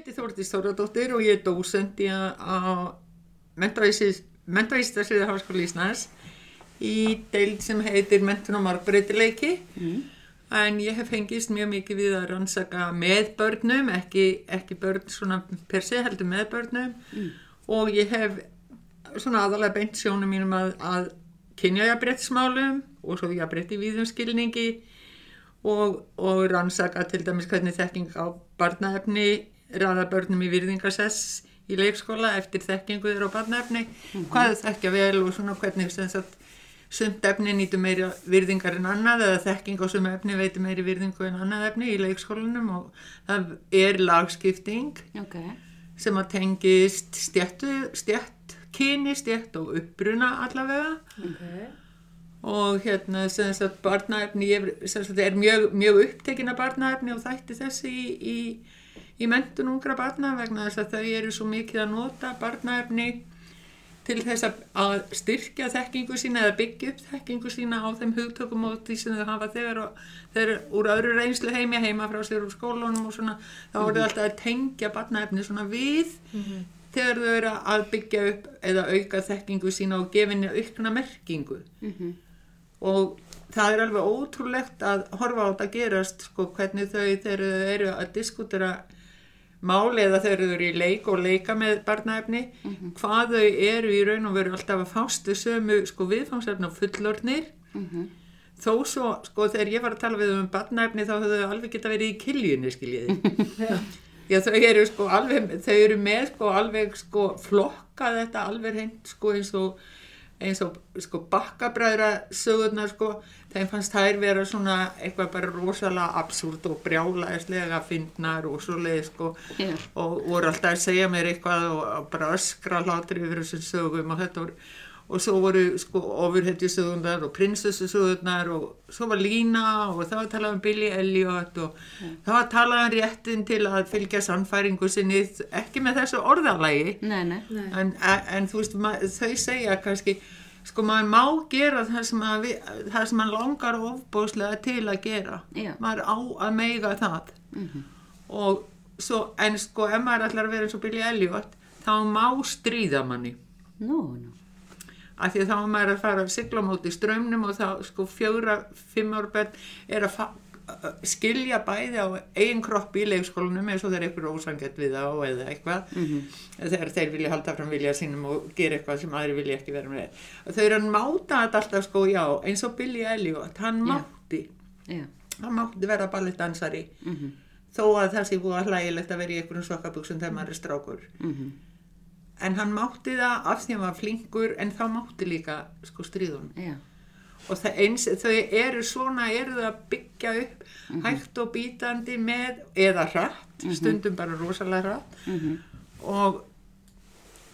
Heiti Þórtís Þóradóttir og ég er dósend í að mentavístasviði Háskóli Íslands í deild sem heitir Mentun og margbreytileiki mm. en ég hef fengist mjög mikið við að rannsaka með börnum, ekki, ekki börn svona per se heldur með börnum mm. og ég hef svona aðalega beint sjónum mínum að, að kynja jafnbrettsmálum og svo jafnbrett í víðum skilningi og, og rannsaka til dæmis hvernig þekking á barnaefni ræða börnum í virðingarsess í leikskóla eftir þekkingu þeirra á barnaefni mm -hmm. hvað þekkja vel og svona hvernig sumt efni nýtu meiri virðingar en annað eða þekking á sumu efni veitur meiri virðingu en annað efni í leikskólanum og það er lagskipting okay. sem að tengist stjættu, stjætt, kyni, stjætt og uppbruna allavega okay. og hérna sem sagt barnaefni sagt er mjög, mjög upptekinn af barnaefni og þætti þessi í, í í mentun ungra barna vegna þess að þau eru svo mikið að nota barnaefni til þess að styrkja þekkingu sína eða byggja upp þekkingu sína á þeim hugtökum og því sem þau hafa þegar og þeir úr öðru reynslu heimja heima frá sér úr skólunum og svona þá voru mm -hmm. alltaf að tengja barnaefni svona við mm -hmm. þegar þau eru að byggja upp eða auka þekkingu sína og gefinni aukna merkingu mm -hmm. og það er alveg ótrúlegt að horfa á þetta gerast sko hvernig þau þegar þau eru að diskutera máli eða þau eru í leik og leika með barnaefni mm -hmm. hvað þau eru í raun og veru alltaf að fástu sömu sko viðfangsefni á fullornir mm -hmm. þó svo sko þegar ég var að tala við um barnaefni þá höfðu þau alveg geta verið í kiljunni skiljiði já þau eru sko alveg þau eru með sko alveg sko flokka þetta alveg hreint sko eins og eins og sko bakkabræðra sögurnar sko þeim fannst þær vera svona eitthvað bara rosalega absúrt og brjálaðislega og svo leið sko yeah. og voru alltaf að segja mér eitthvað og bara öskra hlátri yfir þessum sögum og þetta voru og svo voru sko ofurhetjusögurnar og prinsessusögurnar og svo var Lína og það var að tala um Billy Elliot og yeah. það var að tala um réttin til að fylgja sannfæringu sinni ekki með þessu orðalægi nei, nei. En, en þú veist þau segja kannski sko maður má gera það sem, við, það sem maður langar ofbóslega til að gera Já. maður á að meiga það mm -hmm. og svo en sko ef maður ætlar að vera eins og Billy Elliot þá má stríða manni nú, nú af því að þá er maður að fara að sigla móti strömmnum og þá sko fjóra, fimm árbæð er að skilja bæði á einn kropp í leikskólanum eins og þeir eru eitthvað ósangett við á eða eitthvað mm -hmm. þegar þeir vilja halda fram vilja sínum og gera eitthvað sem aðri vilja ekki vera með þau eru að máta þetta alltaf sko já eins og Billy Elliot, hann mátti yeah. hann mátti vera ballettdansari mm -hmm. þó að það sé búið hlægilegt að vera í einhverjum svakabuksum þegar maður er strákur mm -hmm. En hann mátti það af því að hann var flinkur en þá mátti líka sko stríðun yeah og eins, þau eru svona eru þau að byggja upp mm -hmm. hægt og bítandi með eða hratt, mm -hmm. stundum bara rosalega hratt mm -hmm. og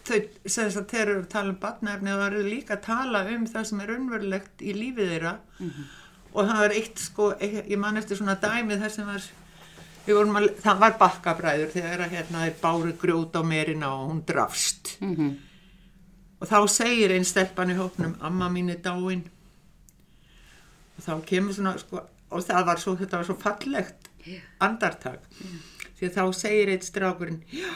þau, þess að þeir eru að tala um batnæfni og það eru líka að tala um það sem er unverulegt í lífið þeirra og það var eitt sko, ég man eftir svona dæmið þar sem var að, það var bakkabræður þegar hérna þeir báru grjót á merina og hún drafst. Og þá segir einn stelpan í hópnum amma mín er dáinn og þá kemur svona sko, og það var svo, þetta var svo fallegt andartak. Yeah. því að þá segir eitt strákurinn já,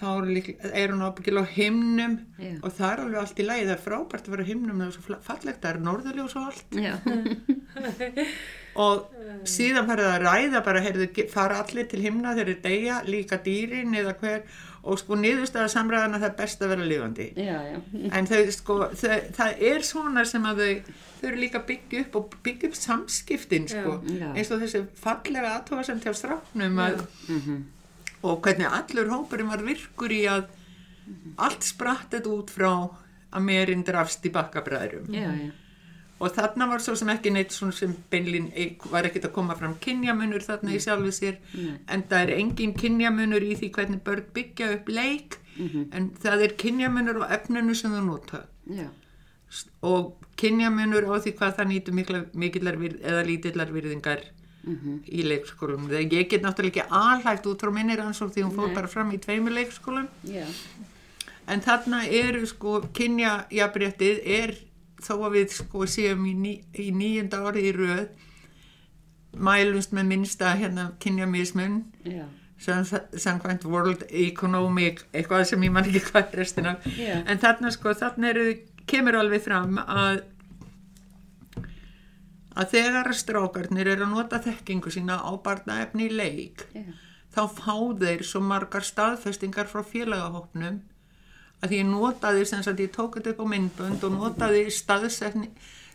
þá er, er hún ábyggilega á himnum yeah. og það er alveg allt í lagi, það er frábært að vera á himnum það er svo fallegt, það er norðurljós og allt og síðan farið að ræða bara, heyrðu, fara allir til himna þegar þeir deyja, líka dýrin eða hver og sko niðurstaða samræðana það er best að vera lifandi já, já. en þau sko þau, það er svona sem að þau þau eru líka byggja upp og byggja upp samskiptin sko já. eins og þessi fallega aðtóa sem til strafnum að, mm -hmm. Og hvernig allur hópurinn var virkur í að allt sprattet út frá að meirinn drafst í bakkabræðurum og þarna var svo sem ekki neitt svona sem beinlín var ekkert að koma fram kynjamunur þarna í sjálfu sér mm. en það er engin kynjamunur í því hvernig börn byggja upp leik mm -hmm. en það er kynjamunur á efninu sem þú nota Já. og kynjamunur á því hvað það nýtu mikillar eða lítillar virðingar -hmm. í leikskólum þegar ég get náttúrulega ekki alhægt út frá minnir ansók því hún fór Nei. bara fram í tveimur leikskólum Já. en þarna eru sko kynjajabréttið er þó að við sko séum í, ný, í nýjunda ári í röð mælumst með minnsta hérna kynjamismun Já. sem- samkvæmt World Economic eitthvað sem ég man ekki hvað restina Já. en þarna sko, þarna eru, kemur alveg fram að að þegar að strákarnir eru að nota þekkingu sína á barnaefni í leik Já. þá fá þeir svo margar staðfestingar frá félagahópnum að ég notaði sem sagt ég tók þetta upp á myndbönd og notaði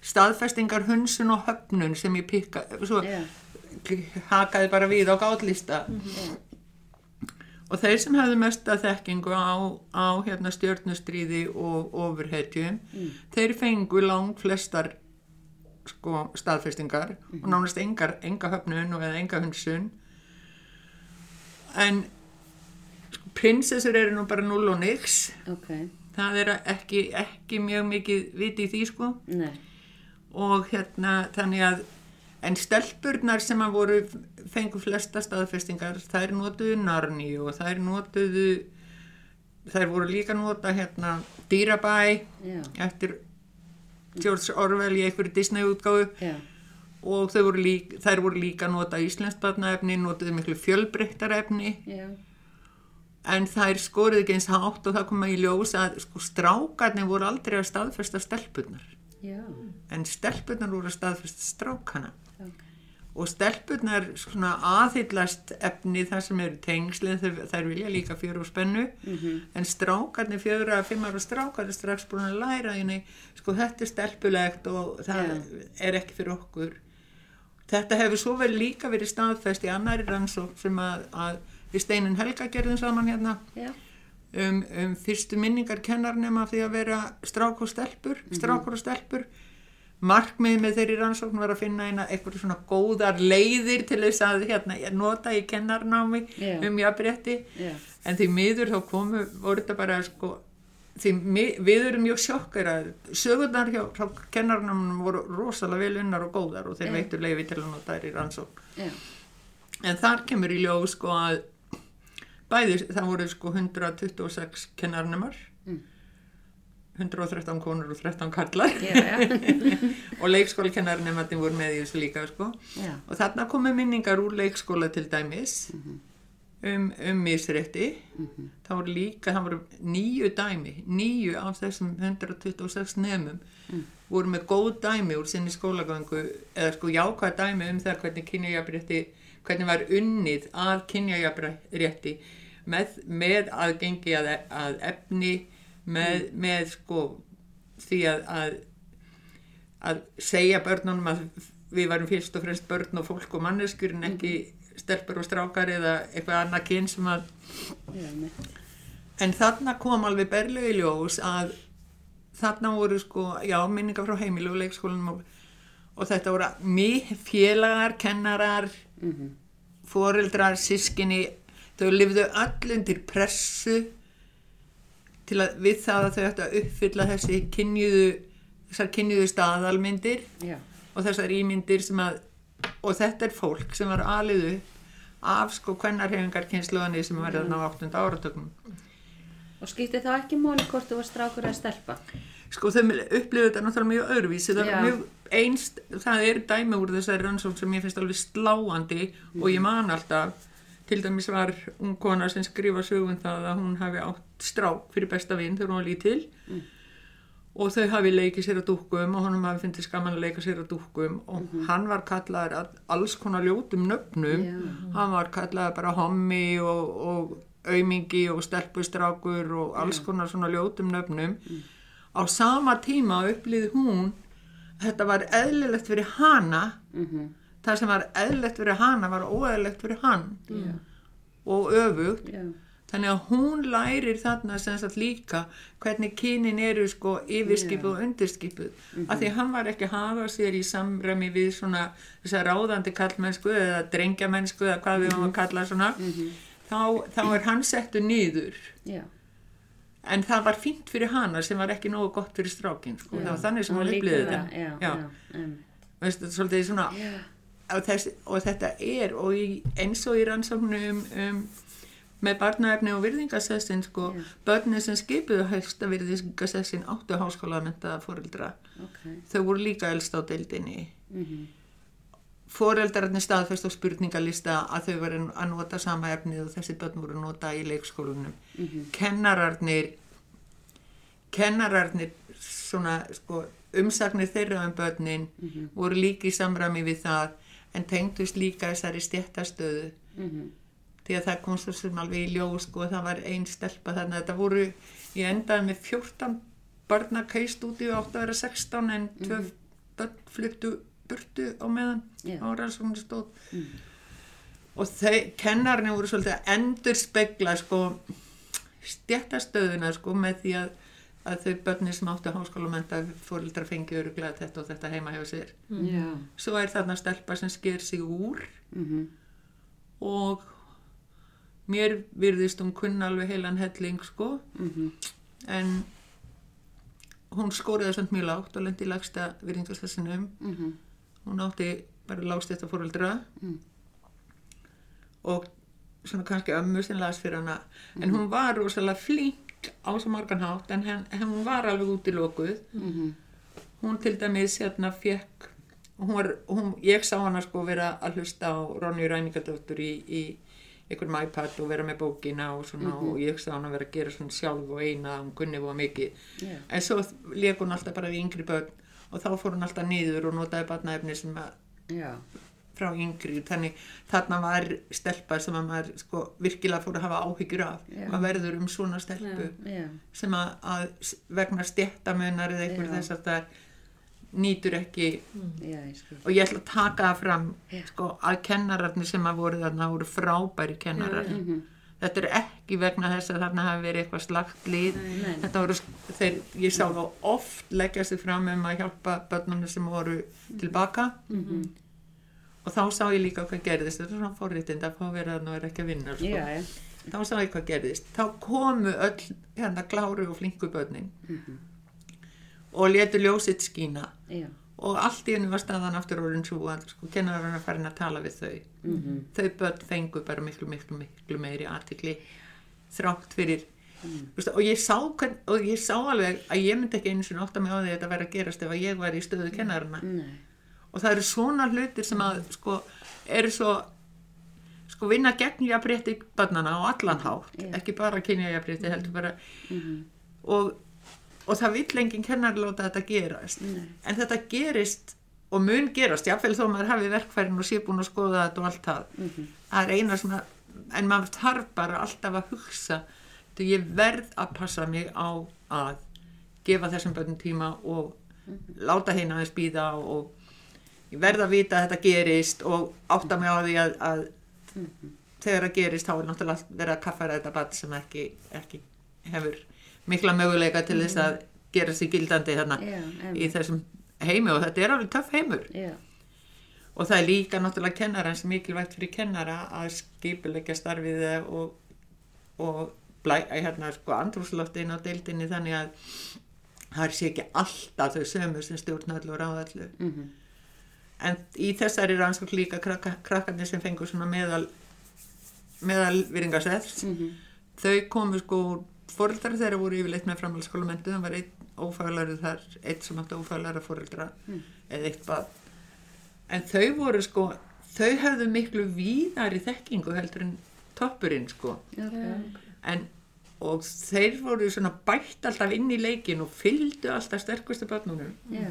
staðfestingar hunsun og höfnun sem ég pikka svo Já. hakaði bara við á gátlista og þeir sem hefðu mesta þekkingu á, á hérna, stjörnustríði og ofurhetjum þeir fengu lang flestar sko, staðfestingar og nánast engar, enga höfnun og eða enga hunsun. En sko, prinsessur eru nú bara null og nix. Ok, það er ekki, ekki mjög mikið viti í því sko. Nei. og hérna þannig að en stelpurnar sem að voru fengu flesta staðfestingar þær notuðu Narni og þær notuðu þær voru líka nota hérna Dýrabæ Já. eftir George Orwell í einhverju Disney útgáfu Já. og þau voru líka, þær voru líka nota íslenskt barnaefni, notuðu miklu fjölbreyttar efni Já. en þær skoruðu ekki eins hátt og það kom að í ljós að sko strákarnir voru aldrei að staðfesta stelpurnar Já. en stelpurnar voru að staðfesta strákana Ok. Og stelpurnar svona aðhyllast efni þar sem eru tengslinn þær, vilja líka fjöru og spennu. Mhm. en strákarnir fjöru að fimm ára strákar er strax búin að læra henni sko þetta er stelpulegt og það er ekki fyrir okkur. Þetta hefur svo vel líka verið staðfest í annari rannsók sem að, að við Steinin Helga gerðum saman hérna. Já. um, um fyrstu minningar kennarnum af því að vera strák og stelpur, strákur og stelpur markmið með þeirri rannsókn var að finna eina eitthvað svona góðar leiðir til þess að hérna, nota í kennarnámi Já. um jafnrétti Já. en því miður þá komu voru þetta bara sko því mi- við erum mjög sjokkar að sögurnar hjá, hjá kennarnámum voru rosalega vel unnar og góðar og þeir Já. veittu leiði til að nota í rannsókn. En þar kemur í ljóð sko að bæði, það voru sko 126 kennarnemar, Mm. 113 konur og 13 kallar Já. Já. og leikskóla kennarnemarnir voru með í þessu líka sko. Já. Og þarna komu minningar úr leikskóla til dæmis um, um misrétti. Það voru líka, það voru nýju dæmi, nýju af þessum 126 nefnum voru með góð dæmi úr sinni skólagöngu eða sko jákvæð dæmi um það hvernig kynjajafrétti, hvernig var unnið að kynjajafrétti með, með aðgengi að, að efni, með, með sko því að, að, að segja börnunum að við varum fyrst og fremst börn og fólk og manneskur en ekki stelpur og strákar eða eitthvað annað kyn sem að. En þarna kom alveg berlega í ljós að þarna voru sko, já, minningar frá heimilu og leikskólanum og, og þetta voru mjög félagar, kennarar, Mhm. foreldrar, sískinni, þau lifðu öll undir pressu til að við það að þau ættu að uppfylla þessi kynjuðu, þessar kynjuðu staðalmyndir Já. og þessar ímyndir sem að, og þetta er fólk sem var aliðu af sko kvennarhefingar kynsluðanir sem var þarna á 8. áratögnum. Og skipti þá ekki máli hvort þú var strákur eða stelpa? sko þau upplifðu þetta náttúrulega mjög öðruvísi það Já. er mjög einst, það er dæmi úr þessari rannsókn sem ég finnst alveg sláandi og ég man alltaf til dæmis var ung kona sem skrifa sögum það að hún hafi átt strák fyrir besta vinn þegar hún var lítil. Og þau hafi leikið sér að dúkkum og honum hafi fyndið skaman að leika sér að dúkkum. Og hann var kallaður að alls konar ljótum nöfnum. Já. hann var kallaður bara hommi og, og aumingi og stelpustrákur og alls konar svona ljótum nöfnum. Á sama tíma upplýði hún þetta var eðlilegt fyrir hana Mm það sem var eðlilegt fyrir hana var óeðlilegt fyrir hann Já. og öfugt Já. þannig að hún lærir þarna sem sagt líka hvernig kynin eru sko yfirskipuð og undirskipuð af því að hann var ekki að hafa sér í samræmi við svona þess að ráðandi kallmennsku eða drengjamennsku eða hvað við varum að kalla svona þá, þá er hann settu niður Já. en það var fínt fyrir hana sem var ekki nógu gott fyrir strákin sko. það var þannig sem hann líka upplýði það, þetta Já. Já. Veistu, svolítið svona þess, og þetta er og í, eins og í rannsóknum um, með barnaefni og virðingasessin sko, Já. börni sem skipuðu hægsta virðingasessin áttu háskóla að menta fóreldra Ok. þau voru líka elst á deildinni Mm foreldrarnir staðfest á spurningalista að þau verið að nota sama efnið og þessi börn voru að nota í leikskólunum. Kennararnir, kennararnir, svona, sko, umsagnir þeirra um börnin voru líka í samræmi við það en tengdust líka þessari stjættastöðu Mhm. því að það kom svo sem alveg í ljós sko, það var einn stelpa þannig að þetta voru, ég endaði með 14 barna úti og átti að vera 16 en tvö börn fluttu burtu á meðan Já. á rannsóknu stóð og þau, kennarinn voru svolítið að endur spegla sko stjættastöðuna sko með því að, að þau börnir sem áttu háskólamenta fórildra fengi öruglega þetta og þetta heima hefur sér Já. svo er þarna stelpa sem sker sig úr Mhm. og mér virðist hún kunna alveg heilan helling sko Mhm. en hún skóriði samt mjög lágt og lendi í lagsta virðingarstassinum Mhm. hún átti bara lágst þetta fóreldra Mm. og svona kannski ömmu sem las fyrir hana en hún var rosalega flink á svo margan hátt en henn, henn var alveg út í lokuð Mhm. hún til dæmis hérna fekk hún var, hún, ég sá hana sko vera að hlusta á Ronju Ræningadóttur í, í einhverjum iPad og vera með bókina og svona og ég sá hana vera að gera svona sjálf og eina hún kunni var mikið Já. en svo leik hún alltaf bara við yngri börn og þá fór hún alltaf niður og notaði barnaefni sem að Já. Frá yngri þannig þarna var stelpa sem að maður sko virkilega fór að hafa áhyggjur af Já. hvað verður um svona stelpu Já. sem að, að vegna stjættamunar eða einhver Já. þess að það nýtur ekki Já, ég sko. og ég ætla að taka það fram sko að kennararnir sem að voru þarna voru frábæri kennarar Mhm. þetta er ekki vegna þess að þarna hafi verið eitthvað slagt lið þetta voru, þeir, ég sá þá oft leggja sig fram um að hjálpa börnunum sem voru tilbaka Mhm. Og þá sá ég líka hvað gerðist þetta er svona forréttind að fá að vera þarna og er ekki að vinna sko. Já, já. þá sá ég hvað gerðist þá komu öll hérna kláru og flinku börnin Mhm. og letu ljósitt skína Já. og allt í hennu var staðan aftur orðin svo að sko kennarinn að farin að tala við þau Mhm. þau börn fengu bara miklu miklu miklu meiri aðtikli þrátt fyrir Mm. Og, ég sá, og ég sá alveg að ég myndi ekki einu sinni átta mig á því að þetta væri að gerast ef að ég var í stöðu kennarina Nei. Og það eru svona hlutir sem að sko eru svo sko vinna gegn jafnrétti barnana á allan hátt, Já. ekki bara kynja jafnrétti heldur bara Mhm. og, og það vill enginn kennar láta þetta gerast Nei. en þetta gerist og mun gerast, jáfnvel þó maður hafi verkfærin og sé búin að skoða þetta og allt það Mhm. það er eina að en maður þarf bara alltaf að hugsa því ég verð að passa mig á að gefa þessum börnum tíma og láta hérna aðeins býða og ég verð að vita að þetta gerist og átta mig á því að, að þegar það gerist þá er náttúrulega verið að kaffara þetta barn sem ekki, ekki hefur mikla möguleika til þess að gera sig gildandi þarna em. í þessum heimi og þetta er alveg töff heimur Já. og það er líka náttúrulega kennarans mikilvægt fyrir kennara að skipulegja starfið og, og blæ, hérna sko andrúsloft inn á deildinni þannig að það sé ekki alltaf þau sömu sem stjórnallu og ráðallu Mhm. En í þessari rannsók líka krakka, krakkarnir sem fengur svona meðal meðal virðingarsefs Mhm. þau komu sko fóreldrar þeirra voru yfirleitt með framhaldsskólamentu það var einn ófaglæru þar einn sem átti ófaglæra fóreldra eða eitt bad en þau voru sko þau hefðu miklu víðari þekkingu heldur en toppurinn sko Ok. en og þeir voru svona bætt alltaf inn í leikin og fylgdu alltaf sterkustu barnunum Já.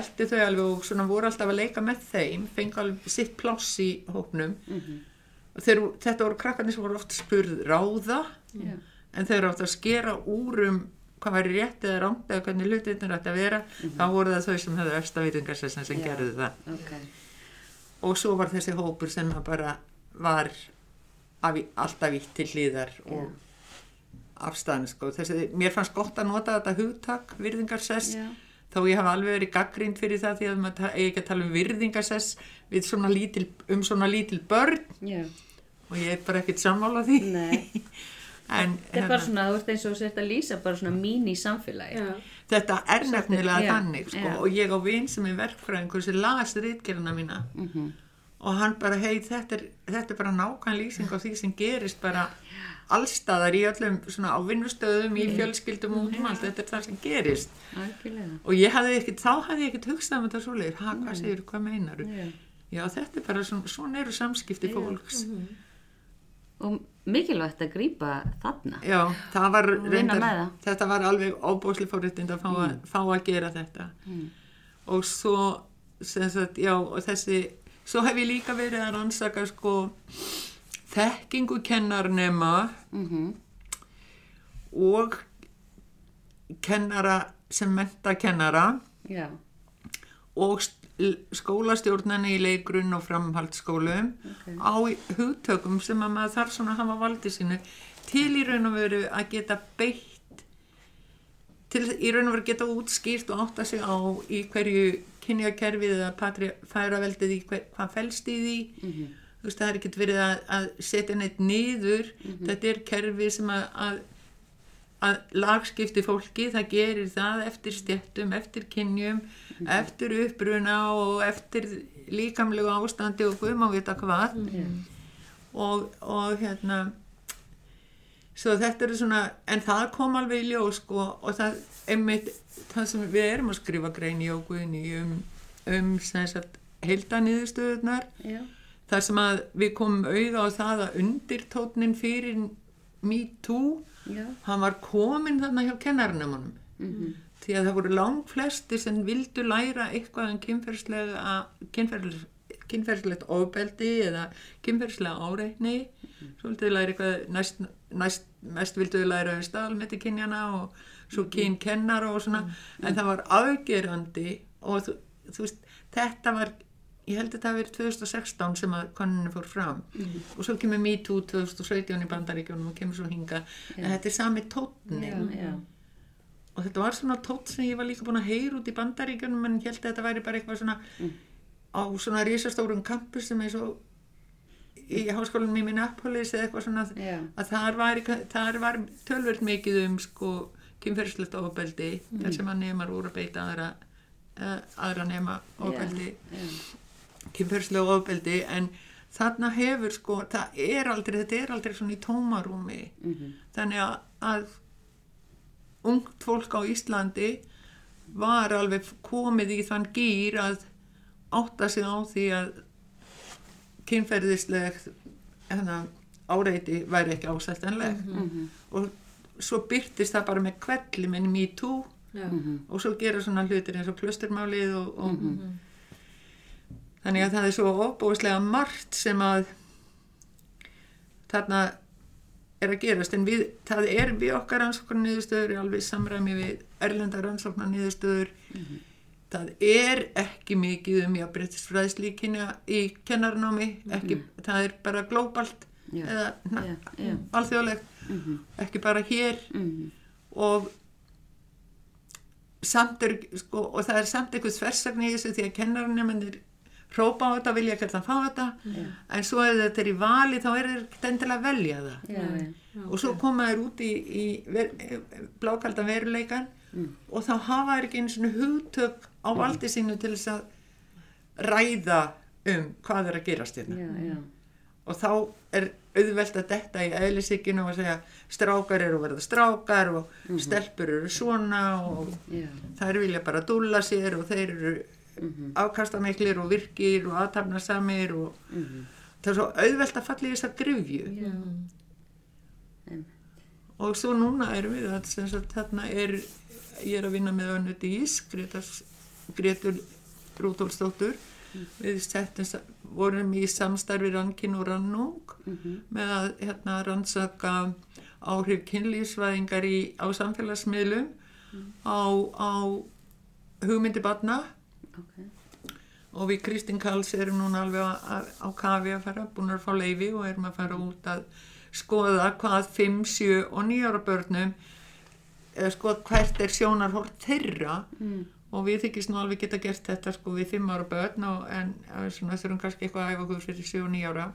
Eldu þau alveg og svona voru alltaf að leika með þeim fengu alveg sitt pláss í hópnum Mhm. og þeir, þetta voru krakkarnir sem voru oft spurð ráða Já. en eru átt að skera úr um hvað væri rétt eða rámt eða hvernig hlutirnir ætti að vera þá voru það þau sem hefðu efsta vitingarsessin sem Já. gerðu það Ok. og svo var þessi hópur sem bara var af, alltaf ítt til hlýðar og afstæðan sko. þessi, mér fannst gott að nota þetta hugtak virðingarsess Já. Þó ég hafa alveg verið gaggrind fyrir það því að maður eigi ekki að tala um virðingarsess við svona lítil, um svona lítil börn Já. og ég er bara ekkert sammála því Nei. en Þetta er bara svona, þú veist eins og að lýsa bara svona mín í samfélagi. Já. þetta er nefnilega já, þannig sko, já. og ég á vin sem er verkfræðingur sem las rítgerðina mína Mhm. og hann bara, hei, þetta er, þetta er bara nákvæm lýsing á því sem gerist bara allstaðar í öllum svona á vinnustöðum, í fjölskyldum og um allt, þetta er það sem gerist. Algjörlega. og ég hafði ekkert, þá hafði ég ekkert hugsað um þetta svoleiðir, ha, hvað segir, hvað meinar Já. já þetta er bara svona, svona eru samskipti fólks. Og mikilvægt að grípa þarna. Já, það var það. þetta var alveg óbúsli fórréttind að fá, að fá að gera þetta. Mm. og svo sagt, já, og þessi svo hef ég líka verið að rannsaka sko þekkingu kennarnema mm og kennara sem menta kennara já, og st- skólastjórnani í leikrun og framhaldsskólum ok. á hugtökum sem að maður þarf svona að hafa valdi sínu til í raun og veru að geta beitt til í raun og veru geta útskýrt og átta sig á í hverju kynjakerfið eða patri, færaveldið í hver, hvað felst í því Mhm. þú veist það er ekkert verið að, að setja neitt niður. Þetta er kerfi sem að, að að lagskipti fólki, það gerir það eftir stjettum, eftir kynjum, eftir uppruna og eftir líkamlegu ástandi og guðum á vita hvað. Og, og hérna svo þetta eru svona en það kom alveg í ljós sko, og það, einmitt, það sem við erum að skrifa grein í óguðinni um, um sem sagt heildanýðustöðunar já, þar sem að við komum auða á það að undirtótnin fyrir Me Too já, hann var komin þarna hjá kennarnemunum mhm, því að það voru langt flesti sem vildu læra eitthvað um kynferðslega kynferðs, kynferðslegt ofbeldi eða kynferðslega áreitni. Svo vildu þau læra eitthvað næst, næst, mest vildu þau læra um staðalmeti kynjana og svo kyn kennara og svona. En það var afgerandi og þú, þú veist, þetta var ég held að hafi verið 2016 sem að konunni fór fram. Og svo kemur MeToo 2017 í bandaríkjónum og kemur svo hinga en þetta er sami tónni já, já, og þetta var svona tótt sem ég var líka búin að heyra út í bandaríkjunum en ég held að þetta væri bara eitthvað svona á svona risastórum campus sem er svo í háskólanum í Minneapolis eða eitthvað svona að þar var, þar var tölvöld mikið um sko kynferðslegt ofbeldi þar sem að nemar voru að beita aðra, uh, aðra nema ofbeldi. já, kynferðslega ofbeldi en þarna hefur sko, það er aldrei, þetta er aldrei svona í tómarúmi. Mhm, þannig að, að ungt fólk á Íslandi var alveg komið í þann gýr að átta sig á því að kynferðisleg hérna, áreiti væri ekki ásættanleg mhm, og svo byrtist það bara með kvelli með Me Too. Já. mhm, og svo gera svona hlutir eins og klusturmálið og, og þannig að það er svo óbúislega margt sem að þarna er að gerast. En við, það er við okkar rannsóknar niðurstöður alveg samræmi við erlendar rannsóknar niðurstöður það er ekki mikið um jafnbrettisfræðsli í, kennarnámi ekki, það er bara glóbalt Já. eða Já, já. alþjóðlegt. Mhm, ekki bara hér. Mhm, og samt er, sko, og það er samt eitthvað þversagn í þessu því að kennarinnumennir hrópa á þetta, vilja hvernig að fá þetta. Já. en svo ef þetta er í vali þá er þetta endilega að velja það. Já, já, og svo koma þær út í, í ver, blákaldan veruleikan og þá hafa þær ekki einu svona hugtök á valdi sínu til þess að ræða um hvað er að gerast hérna. Já, og þá er auðvelt að detta í eðlisíkinu og að segja strákar eru að verða strákar og stelpur eru svona og þær vilja bara dúlla sér og þeir eru afkastamiklir og virkir og aðtapnasamir og mhm, það er svo auðvelt að falla í þessa grifju em, og svo núna erum við að sem sagt, þarna er ég er að vinna með önnu dís Gretur Rútólsdóttur við settum, vorum í samstarfi Rankin og Rannung mhm, með að hérna, rannsaka áhrif kynlýsvæðingar í, á samfélagsmiðlum á, á hugmyndi batna ok, og við Kristín Karls erum núna alveg á, á, kafi að fara, búin að fá leifi og erum að fara út að skoða hvað 5, 7 og 9 ára börnum eða skoða hvert er sjónarhort þeirra. Mm, og við þykist nú alveg geta gert þetta sko við 5 ára börn og, en eh, svona þurfum kannski eitthvað að æfa okkur fyrir 7 og 9 ára.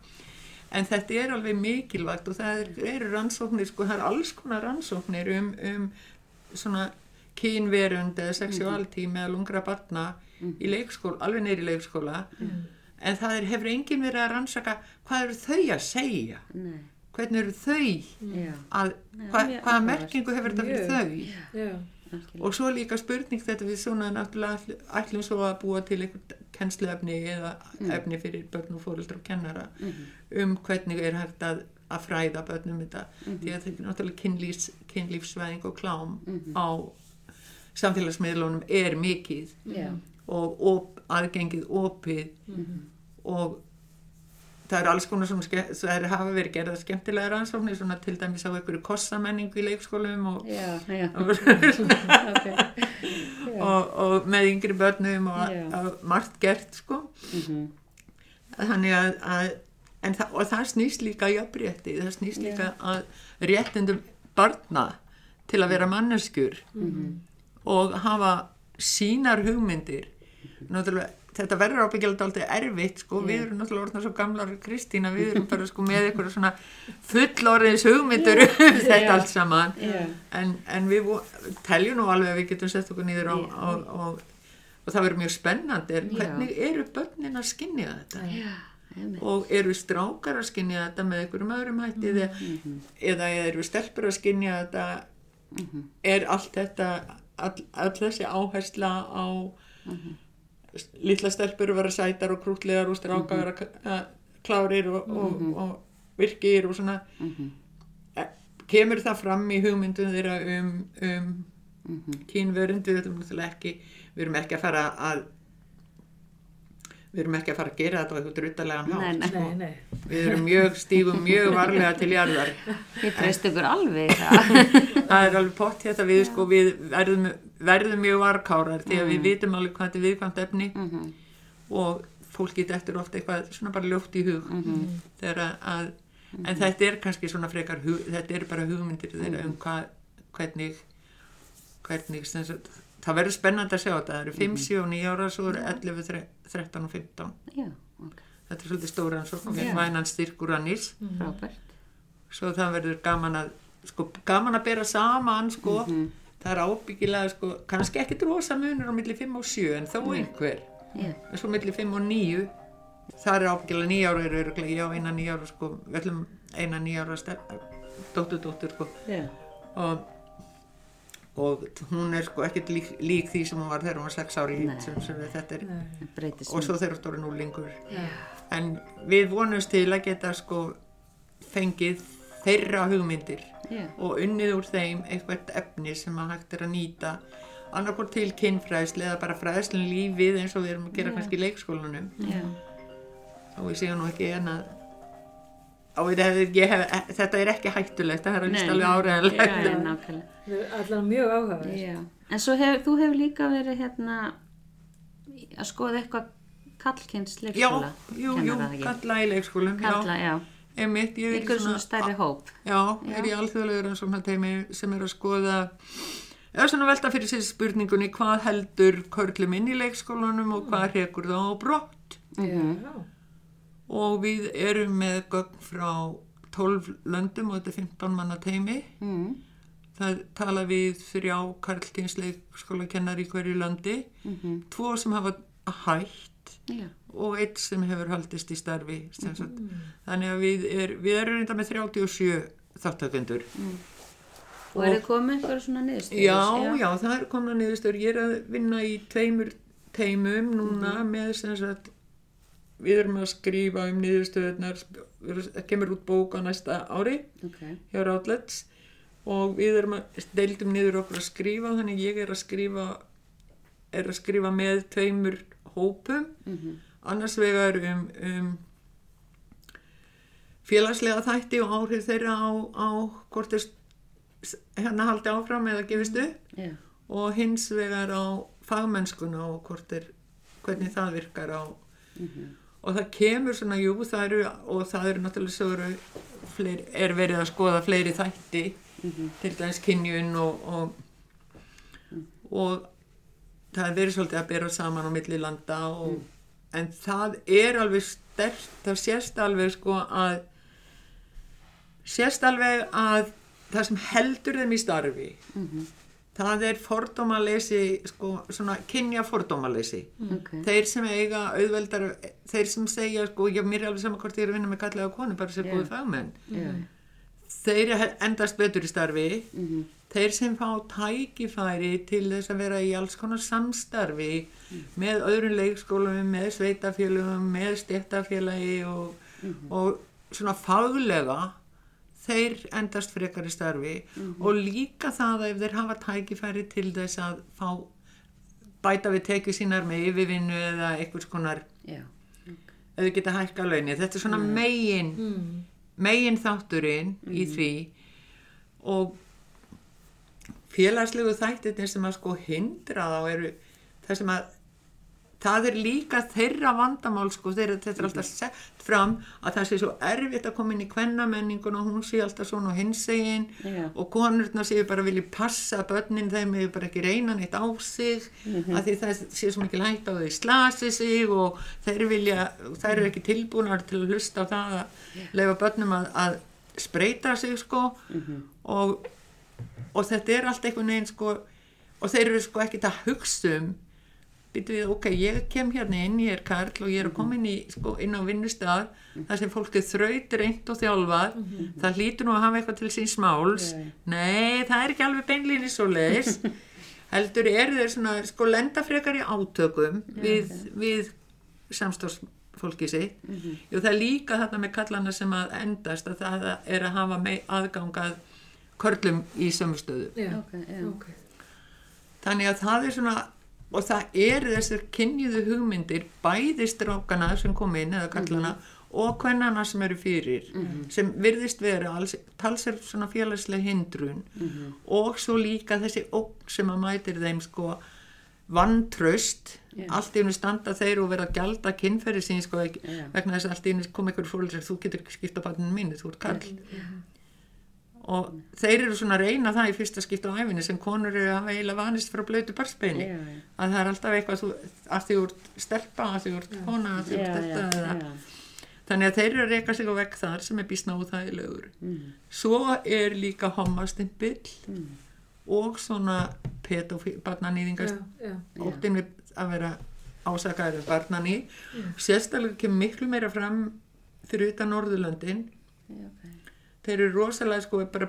En þetta er alveg mikilvægt og það er, eru rannsóknir sko, það er alls konar rannsóknir um, um svona kynverund eða sexuality meðal ungra barna í leikskóla, alveg neyri leikskóla. En það er, hefur enginn verið að rannsaka hvað eru þau að segja? Nei, hvernig eru þau já, að, hva, hvaða merkingu hefur þetta fyrir þau? Já. og svo líka spurning þetta við svona náttúrulega ætl- ætlum svo að búa til einhvern kennsluefni eða efni fyrir börn og fóreldra og kennara um hvernig er hægt að, að fræða börnum þetta. Því að þetta er náttúrulega kynlífs, kynlífsvæðing og klám á samfélagsmiðlunum er mikið. Já, og op, aðgengið opið og það er alls konar það er hafa verið gerða skemmtilega rannsóknir svona til dæmis á einhverju kossamenningu í leikskólum og, já, já. og, ok. og, og með yngri börnum og margt gert sko. Mhm. þannig að, að en það, og það snýst líka í jafnrétti það snýst líka að réttindum barna til að vera manneskjur og hafa sínar hugmyndir náttúrulega þetta verður ábyggjald aldrei erfitt sko, við erum náttúrulega orðna svo gamlar Kristína, við erum bara sko með eitthvað svona fullorðins hugmyndur um þetta Já. allt saman. En, en við teljum nú alveg að við getum sett okkur nýður á, á, á og það verður mjög spennandi. Er, hvernig eru börnin að skinja þetta? Já, og eru strákar að skinja þetta með einhverjum öðrum hætti eða, eða eru stelpur að skinja þetta? Er allt þetta all, all þessi áhersla á litla stelpur vera sætar og krútlegar og strákar að klárir og, og, og virkir og svona e, kemur það fram í hugmyndum þeirra um, um kynverund við erum náttúrulega ekki við erum ekki að fara að við erum ekki að fara að gera þetta á eitthvað druttalegan hátt Nei, nei. sko. Nei, nei. við erum mjög stífum mjög varlega til jarðar Ég treyst ykkur alveg það. það er alveg pott hérna við sko við verðum, verðum mjög varkárar því að við vitum alveg hvað þetta er viðkvæmt efni og fólk geta eftir ofta eitthvað svona bara ljótt í hug þegar að, að en þetta er kannski svona frekar hug, þetta er bara hugmyndir þeirra um hvað, hvernig hvernig sagt, það verður spennandi að sjá þetta. Það eru 5, 7 og 9 ára svo eru 11, þre- 13 og 15 Já, ok, þetta er svolítið stóra ansókn og við vænan styrkur annís frábært. svo það verður gaman að sko, gaman að bera saman sko, það er ábyggilega sko, kannski ekki drosa munur á milli 5 og 7 en þó einhver. Já, en svo milli 5 og 9 það er ábyggilega 9 ára eru örugglega, já eina 9 ára sko, við ætlum eina 9 ára dóttur dóttur sko. Já, og, og hún er sko ekkert lík, lík því sem hún var þegar hún var 6 ári sem, sem þetta er. Og svo hún stóri núlingur Já. en við vonumst til að geta sko fengið þeirra hugmyndir Já, og unnið úr þeim eitthvað efni sem að hægt er að nýta annarkvort til kynfræðsli eða bara fræðslun lífið eins og við erum að gera kannski í leikskólanum. Já, og við séum nú ekki ég ég hef, þetta er ekki hættulegt það er að lísta alveg áræðanlegt er allavega mjög áhugaverð. Já, en svo hef, þú hefur líka verið hérna að skoða eitthvað kallkynns já, jú, jú, kalla í leikskólum Kalla, já, já, einmitt, ég er í ykkur svona stærri hóp. Já, er í alþjóðlegur rannsóknar teimi sem er að skoða eða svona velta fyrir sér spurningunni hvað heldur körlum inn í leikskólanum og hvað hrekur þá á brott Já. og við erum með gögn frá 12 löndum og þetta er 15 manna teimi Mm. það tala við þrjá karlkins leikskólakennar í hverju landi tvo sem hafa hætt Já, og eitt sem hefur haldist í starfi sagt. þannig að við, er, við erum reynda með 37 þáttakendur og er þið komið eitthvað svona niðurstöður? Já, já, það er komin að niðurstöður. Ég er að vinna í tveimur teimum núna með sem sagt, við erum að skrifa um niðurstöðunar, það kemur út bók á næsta ári Ok, hjá Ráðlets og við erum að deildum niður okkur að skrifa, þannig ég er að skrifa, er að skrifa með tveimur hópum, annars vegar um, um félagslega þætti og áhrif þeirra á, á hvort hérna haldi áfram eða gefist upp. Já, og hins vegar á fagmennskuna og hvort er, hvernig það virkar á og það kemur svona, jú, það eru og það eru náttúrulega svo eru fleiri, er verið að skoða fleiri þætti. Til dæmis kynjun og, og og það er verið svolítið að bera saman á milli landa og, en það er alveg stert, það sést alveg sko að sést alveg að það sem heldur þeim í starfi það er fordómaleysi sko, svona kynja fordómaleysi. Ok, þeir sem eiga auðveldar þeir sem segja sko, já mér er alveg saman hvort ég er að vinna með kallega konu bara sér Já. góði fagmenn. Já, þeir endast betur í starfi. Þeir sem fá tækifæri til þess að vera í alls konar samstarfi með öðrum leikskólum, með sveitafélögum, með stéttafélagi og, og svona faglega þeir endast frekar í starfi. Og líka það að ef þeir hafa tækifæri til þess að fá bæta við tekið sínar með yfirvinnu eða einhvers konar Já. ef þau geta hækka launni þetta er svona megin megin þátturinn í því og félagslegu þættirnir sem að sko hindra þá eru það sem að það er líka þeirra vandamál sko þeirra, þetta er alltaf sett fram að það sé svo erfitt að koma inn í kvennamenningun og hún sé alltaf svona hinsegin Já. og konurna séu bara vilji passa börnin þeim hefur bara ekki reyna neitt á sig að því það sé svo mikið hægt á því slasi sig og þeir vilja þær eru ekki tilbúnar til að hlusta á það að leifa börnum að, að spreita sig sko. Og, og þetta er allt einhvern veginn sko og þeir eru sko ekkert að hugsa um við, ok, ég kem hérna inn, ég er Karl og ég er að koma inn, í, sko, inn á vinnustaf þar sem fólk er þraut, reynd og þjálfað. Það hlýtur nú að hafa eitthvað til síns máls. Nei, það er ekki alveg beinlýni svo leis. Heldur eru þeir svona, sko, lenda frekar í átökum við, við samstofsfólki sitt. Jú, það er líka þarna með kallana sem að endast að það er að hafa með aðgangað körlum í sömustöðu Já, Ok, já. ok. þannig að það er svona og það eru þessar kynjuðu hugmyndir bæði strákana sem kom inn eða kallana og kvennana sem eru fyrir sem virðist vera talsir svona félagsleg hindrun. Og svo líka þessi óg sem að mætir þeim sko vantraust. Já. allt í hennu standa þeir og vera að gjalda kynferði sín sko Já. vegna þess að allt í hennu kom einhver fólk sem þú getur skipta barninu mínu, þú ert kall og þeir eru svona að reyna það í fyrsta skipta á æfinni sem konur eru að eiginlega vanist frá blötu barsbeini Já, já. að það er alltaf eitthvað þú, að því úr stelpa, að því úr kona að því úr þetta já, eða já. þannig að þeir eru að reyka sig á vekk þar sem er býsna úþægilegur Mm. svo er líka homastimpill Mm. og svona pedofíl-barnanýðingast Já, já. óttin við að vera ásakaður barnaný sérstaklega kemur miklu meira fram fyrir utan Norðurlöndin Já, ok. Þeir eru rosalega sko bara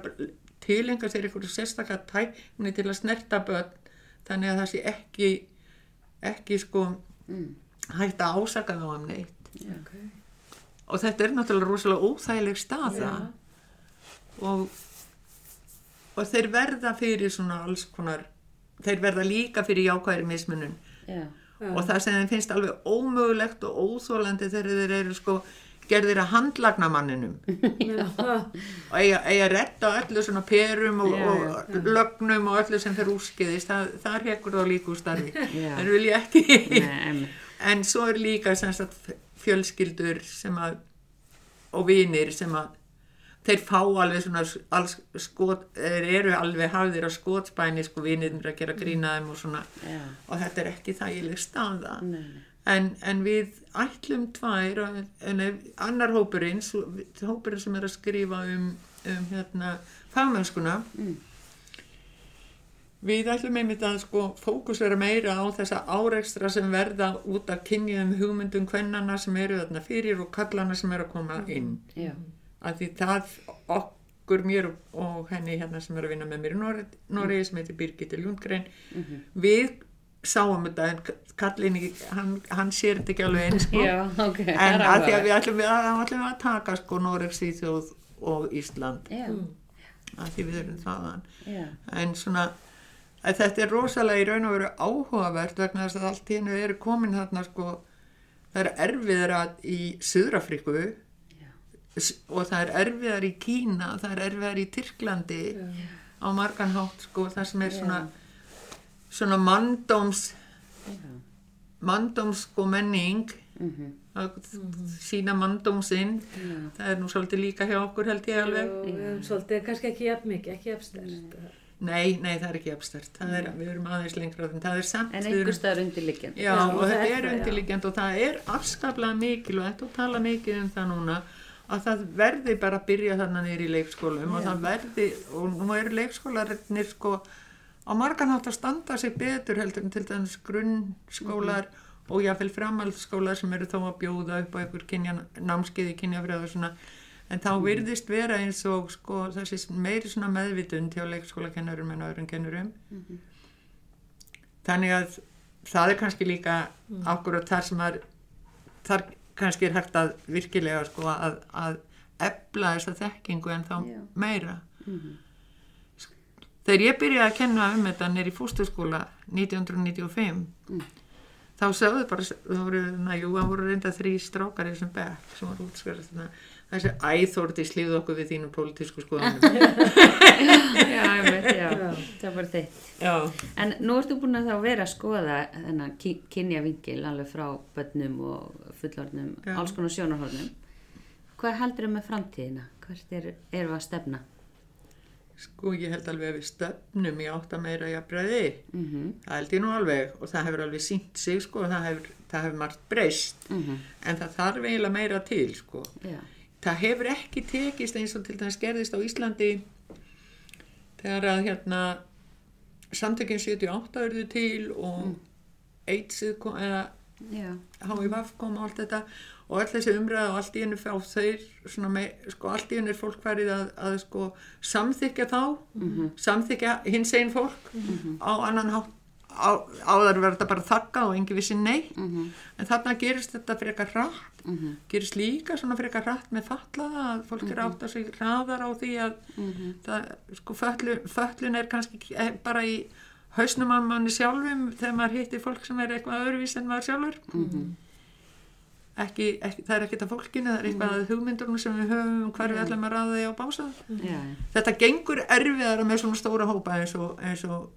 tilenga sér einhverju sérstakka tækni til að snerta börn þannig að það sé ekki ekki sko Mm. hægt að ásaka þá um neitt Ok. og þetta er náttúrulega rosalega óþægileg staða og og þeir verða fyrir svona alls konar þeir verða líka fyrir jákvæðri mismunum Já. Já. og það sem þeim finnst alveg ómögulegt og óþólandi þegar þeir eru sko gerðir að handlagna manninum Já. og eiga, að retta öllu svona perum og, Já, og lögnum og öllu sem fyrir úrskiðist það, það hekkur þá líka úr starfi Já. en vil ég ekki Nei, en svo er líka sagt, fjölskyldur sem að og vinir sem að þeir fá alveg svona alls, skot, þeir eru alveg hafðir á skotspæni sko vinirnir að gera grína þeim og svona já. og þetta er ekki þægileg staða nei. En, en við ætlum tvær en annar hópurinn hópurinn sem er að skrifa um, um hérna fagmennskuna Mm. við ætlum einmitt að sko fókusera meira á þessa áreikstra sem verða út af kynjuðum hugmyndum kvennana sem eru þarna fyrir og kallana sem eru að koma inn Já. að því það okkur mér og, henni hérna sem er að vinna með mér í Noregi, Noregi sem heitir Birgitte Lundgren Mhm. við sáum þetta en kallin hann, hann sér þetta ekki alveg eins sko. Já, ok. það en að því að við ætlum við, að, ætlum við að taka sko Noreg, Svíþjóð og Ísland Já, að því við erum þaðan já. en svona að þetta er rosalega í raun og veru áhugavert vegna þess að allt í hennu eru komin þarna sko það er erfiðara í Suðrafriku Já. og það er erfiðar í Kína það er erfiðar í Tyrklandi á margan hátt sko það sem er svona svona manndóms manndóms sko menning Mhm. að sína manndómsinn. Já. það er nú svolítið líka hjá okkur held ég alveg. Erum svolítið kannski ekki jafn mikið, ekki jafn stærst. nei, nei það er ekki það er, við erum aðeins lengra en það er samt En við erum- einhver staðar undirliggjandi. Já, Já, og það þetta er er undirliggjandi og það er afskaplega mikilvægt og tala mikið um það núna að það verði bara að byrja þarna niður í leikskólum og það verði, og nú eru leikskólarnir sko á margan hátt að standa sig betur heldur en til dæmis grunnskólar og jáfnvel framhaldsskólar sem eru þá að bjóða upp á einhver námskeiði kynjafræð og svona. En þá virðist vera eins og sko, þessi meiri svona meðvitund hjá leikskólakennurum en öðrum kennurum. Þannig að það er kannski líka akkurat þar sem að þar kannski er hægt að virkilega sko að, að ebla þessa þekkingu en þá Já. meira. Mhm. Þegar ég byrjaði að kenna um þetta nýri fústuskóla 1995 Mm. þá sögðu bara það voru, na, jú, voru reynda þrý strákar í þessum bekk sem voru útskjörð þessi æþórti slíðu okkur við þínum pólitísku skoðanum já, einmitt, já, Já. það var þitt. já, En nú ertu búin að þá vera að skoða þennan ki- kynjavingil alveg frá bönnum og fullornum, Já. alls konar sjónarhornum. Hvað heldur með framtíðina? Hvert er, við að stefna? Sko ég held alveg að við stöfnum í átt að meira jafnbreiði Mm það held ég nú alveg og það hefur alveg sínt sig sko, það hefur, það hefur margt breyst. -hmm. en það þarf eiginlega meira til sko. Já, það hefur ekki tekist eins og til dæmis gerðist á Íslandi þegar að hérna samtökinn 78 urðu til og AIDS kom, eða já, HIVF kom og allt þetta og öll þessi umræða og allt í hennu fá þeir svona með, sko allt í hennu er fólk farið að, að sko samþykja þá samþykja hins einn fólk á annan hátt á, áður verður þetta bara þakka og engi vissi nei Mhm. en þarna gerist þetta frekar hratt Mhm. gerist líka svona frekar hratt með fallaða að fólk er átt að sig hraðar á því að Mhm. það, sko föllun, föllun er kannski eh, bara í hausnum á manni sjálfum þegar maður hittir fólk sem er eitthvað öðruvís en maður sjálfur Mhm. Ekki, ekki, það er ekkert af fólkinu, það er eitthvað að hugmyndunum sem við höfum um hver við ætlum að ræða því á bása. Já, þetta gengur erfiðara með svona stóra hópa eins og, eins og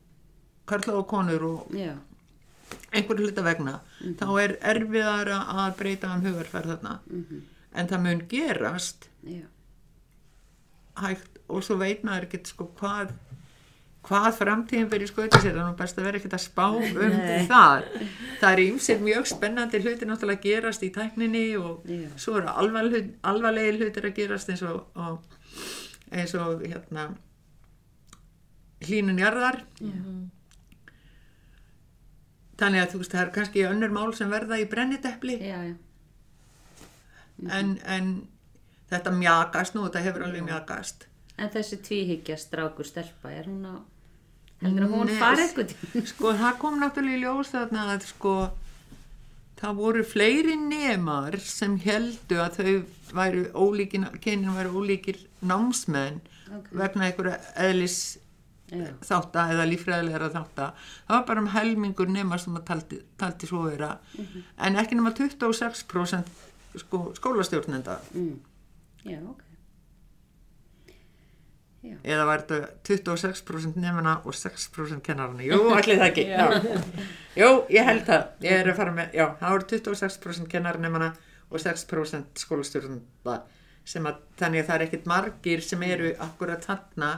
karla og konur og já, einhverju hluta vegna. Þá er erfiðara að breyta um hugarferð þarna. Mhm. en það mun gerast já, hægt og svo veit maður ekkert sko hvað hvað framtíðin fyrir skauti sér þannig best að vera ekkert að spá um það. Það er ýmsir mjög spennandi hlutir náttúrulega að gerast í tækninni og Já. svo eru alvarleg, alvarlegir hlutir að gerast eins og, og eins og hérna hlínun jarðar. Þannig að þú veist það er kannski önnur mál sem verða í brennidepli. Já, já, en, en þetta mjakast nú, þetta hefur alveg mjakast. En þessi tvíhyggja strákur stelpa, er hún á, heldur að hún Nei, fari eitthvað? sko það kom náttúrulega í ljós þarna að sko það voru fleiri nemar sem heldu að þau væru ólíkin, kynin væru ólíkir námsmenn Ok. vegna einhverja eðlis Já, þátta eða lífræðilegra þátta það var bara um helmingur nema sem að taldi, taldi svo vera Mhm. en ekki nema 26% sko, skólastjórnenda mm. já, ok. Já, eða var þetta 26% nefna og 6% kennarana? Jú, allir það ekki. Jú, ég held það. Ég er að fara með, já, það voru 26% kennarana og 6% skólastjórnenda sem að þannig að það er ekkit margir sem eru akkurat þarna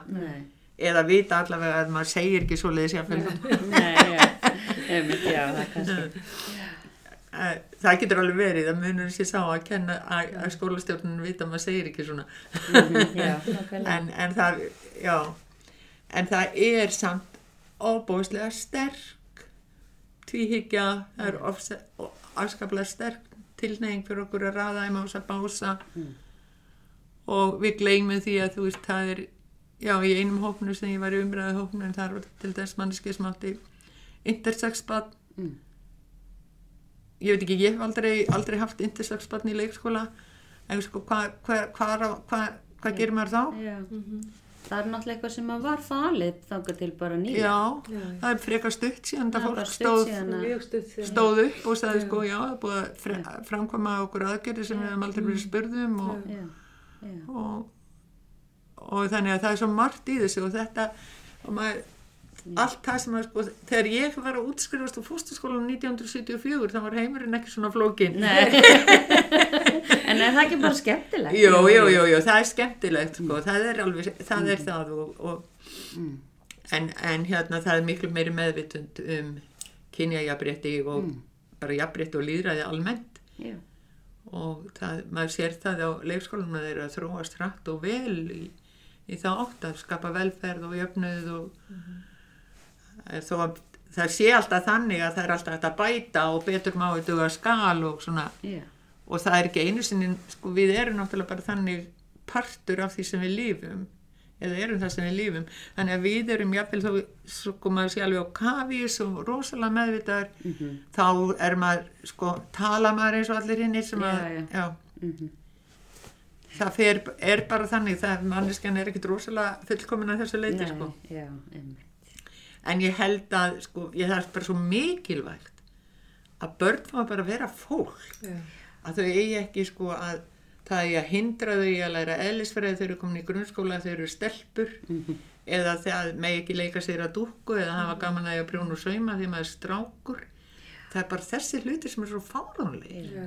eða vita allavega að maður segir ekki svoleiðis jáfnvel nei, já, já, það kannski, Eh, það getur alveg verið að munur sér sá að kenna að, að skólastjórnun vita að maður segir ekki svona. Mhm, en, en það já. En það er samt óbúslega sterk tvíhyggja það er ofse- og afskaplega sterk tilneying fyrir okkur að raða í mása bása. Mm. og við gleymum því að þú veist það er já í einum hópnu sem ég var í umræðu hópnu en það var til þess manneski sem átti intersex bad Mm. Ég veit ekki, ég hef aldrei, aldrei haft intersex badn í leikskóla en sko hvað hva, hva, hva, hva, hva gerir maður þá? Já, það er náttúrulega eitthvað sem að var falið þangað til bara nýja. Já, Já. það er frekar stutt síðan Það fólk stóð, stutt stóð upp og sagði Já. sko já, það er búið að fre, framkvæma okkur aðgerði sem við hefum aldrei verið spurðum og, Já, já, og, og þannig að það er svo margt í þessu og þetta og maður, allt það sem að sko, þegar ég var að útskrifast á fóstaskólanum 1974 þá var heimurinn ekki svona flókin en er það ekki bara skemmtilegt? Jú, jú, jú, jú, það er skemmtilegt sko, það er alveg, það er það og, og Mm. en, en hérna það er miklu meiri meðvitund um kynjajafrétti og bara jafrétti og líðræði almennt. Já, og það, maður sér það á leikskólanum að þeir eru að þróast hratt og vel í, í þá átt að skapa velferð og jöfnuð og mm þó að það sé alltaf þannig að það er alltaf hægt að bæta og betur má þetta að skal og svona já, og það er ekki einu sinni, sko við erum náttúrulega bara þannig partur af því sem við lífum eða erum það sem við lífum þannig að við erum jafnvel þó sko maður sé alveg á kafís og rosalega meðvitaður þá er maður sko tala maður eins og allir hinnir sem Já, að já. já. það fer, er bara þannig það manneskjan er ekkit rosalega fullkomin að þessu leiti sko já, einmitt. En ég held að sko ég er bara svo mikilvægt að börn fá bara að vera fólk. Já. að þau eigi ekki sko að það eigi að hindra þau í að læra eðlisfræði þau eru komin í grunnskóla þau eru stelpur. Eða það megi ekki leika sér að dúkku eða hafa gaman að ég að prjóna og sauma því maður er strákur. Það er bara þessi hluti sem er svo fáránlega Já.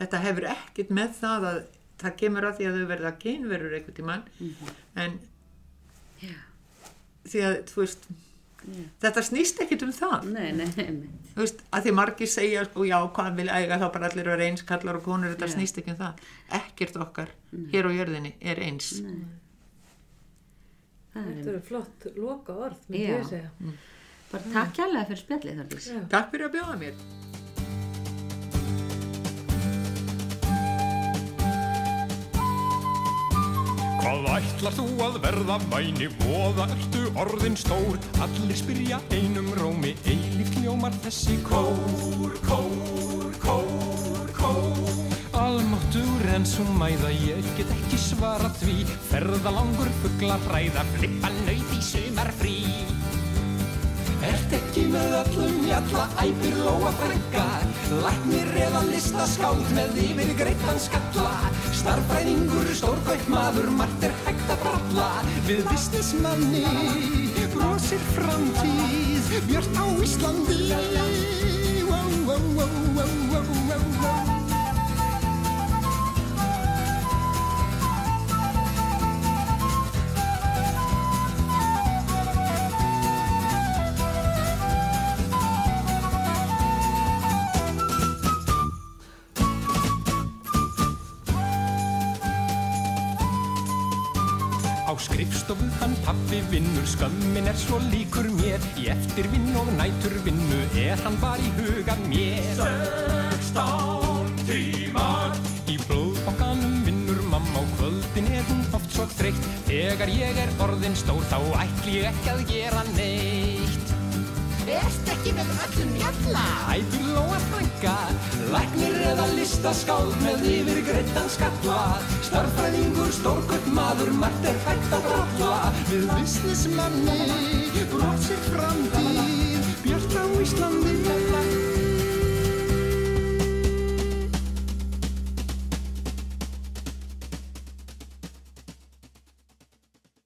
þetta hefur ekkit með það að það kemur að því að þau verða kynverur einhvern tímann. En Já. því að þú veist Já. þetta snýst ekkit um það. Nei, nei, þú veist, að því margir segja sko, já, hvað vil eiga þá bara allir vera eins kallar og konur, þetta Já. snýst ekki um það. Ekkert okkar hér á jörðinni er eins. Það er Þetta eru flott loka orð, myndi Já. ég segja. bara takk kærlega fyrir spjallið takk fyrir að bjóða mér Hvað ætlar þú að verða væni, voða ertu orðin stór, allir spyrja einum rómi, eilíft ljómar þessi kór, kór, kór, kór. Almáttur en svo mæða, ég get ekki svarað því, ferða langur fuggla hræða, flippa nöyð í sumar frí. Ert ekki með öllum jalla, æpir lóa frænka. Læknir eða listaskáld með yfir greittan skalla. Starfræðingur, stórkvæmt maður, margt er hægt að bralla. Við businessmanni, brosir framtíð. Björn á Íslandi pappi vinnur, skömmin er svo líkur mér. Í eftirvinn og nætur vinnu er hann bara í huga mér. Sextán tímar. Í blóðbokkanum vinnur mamma og kvöldin er hún oft svo þreytt. Þegar ég er orðin stór þá ætli ég ekki að gera neitt Erst ekki með öllum jalla Ætur lóa frænka Læknir eða listaskáld með yfir greittan skalla. Starfræðingur, stórkvöld maður Margt er hægt að bralla Við businessmanni Brosir framtíð Björn á Íslandi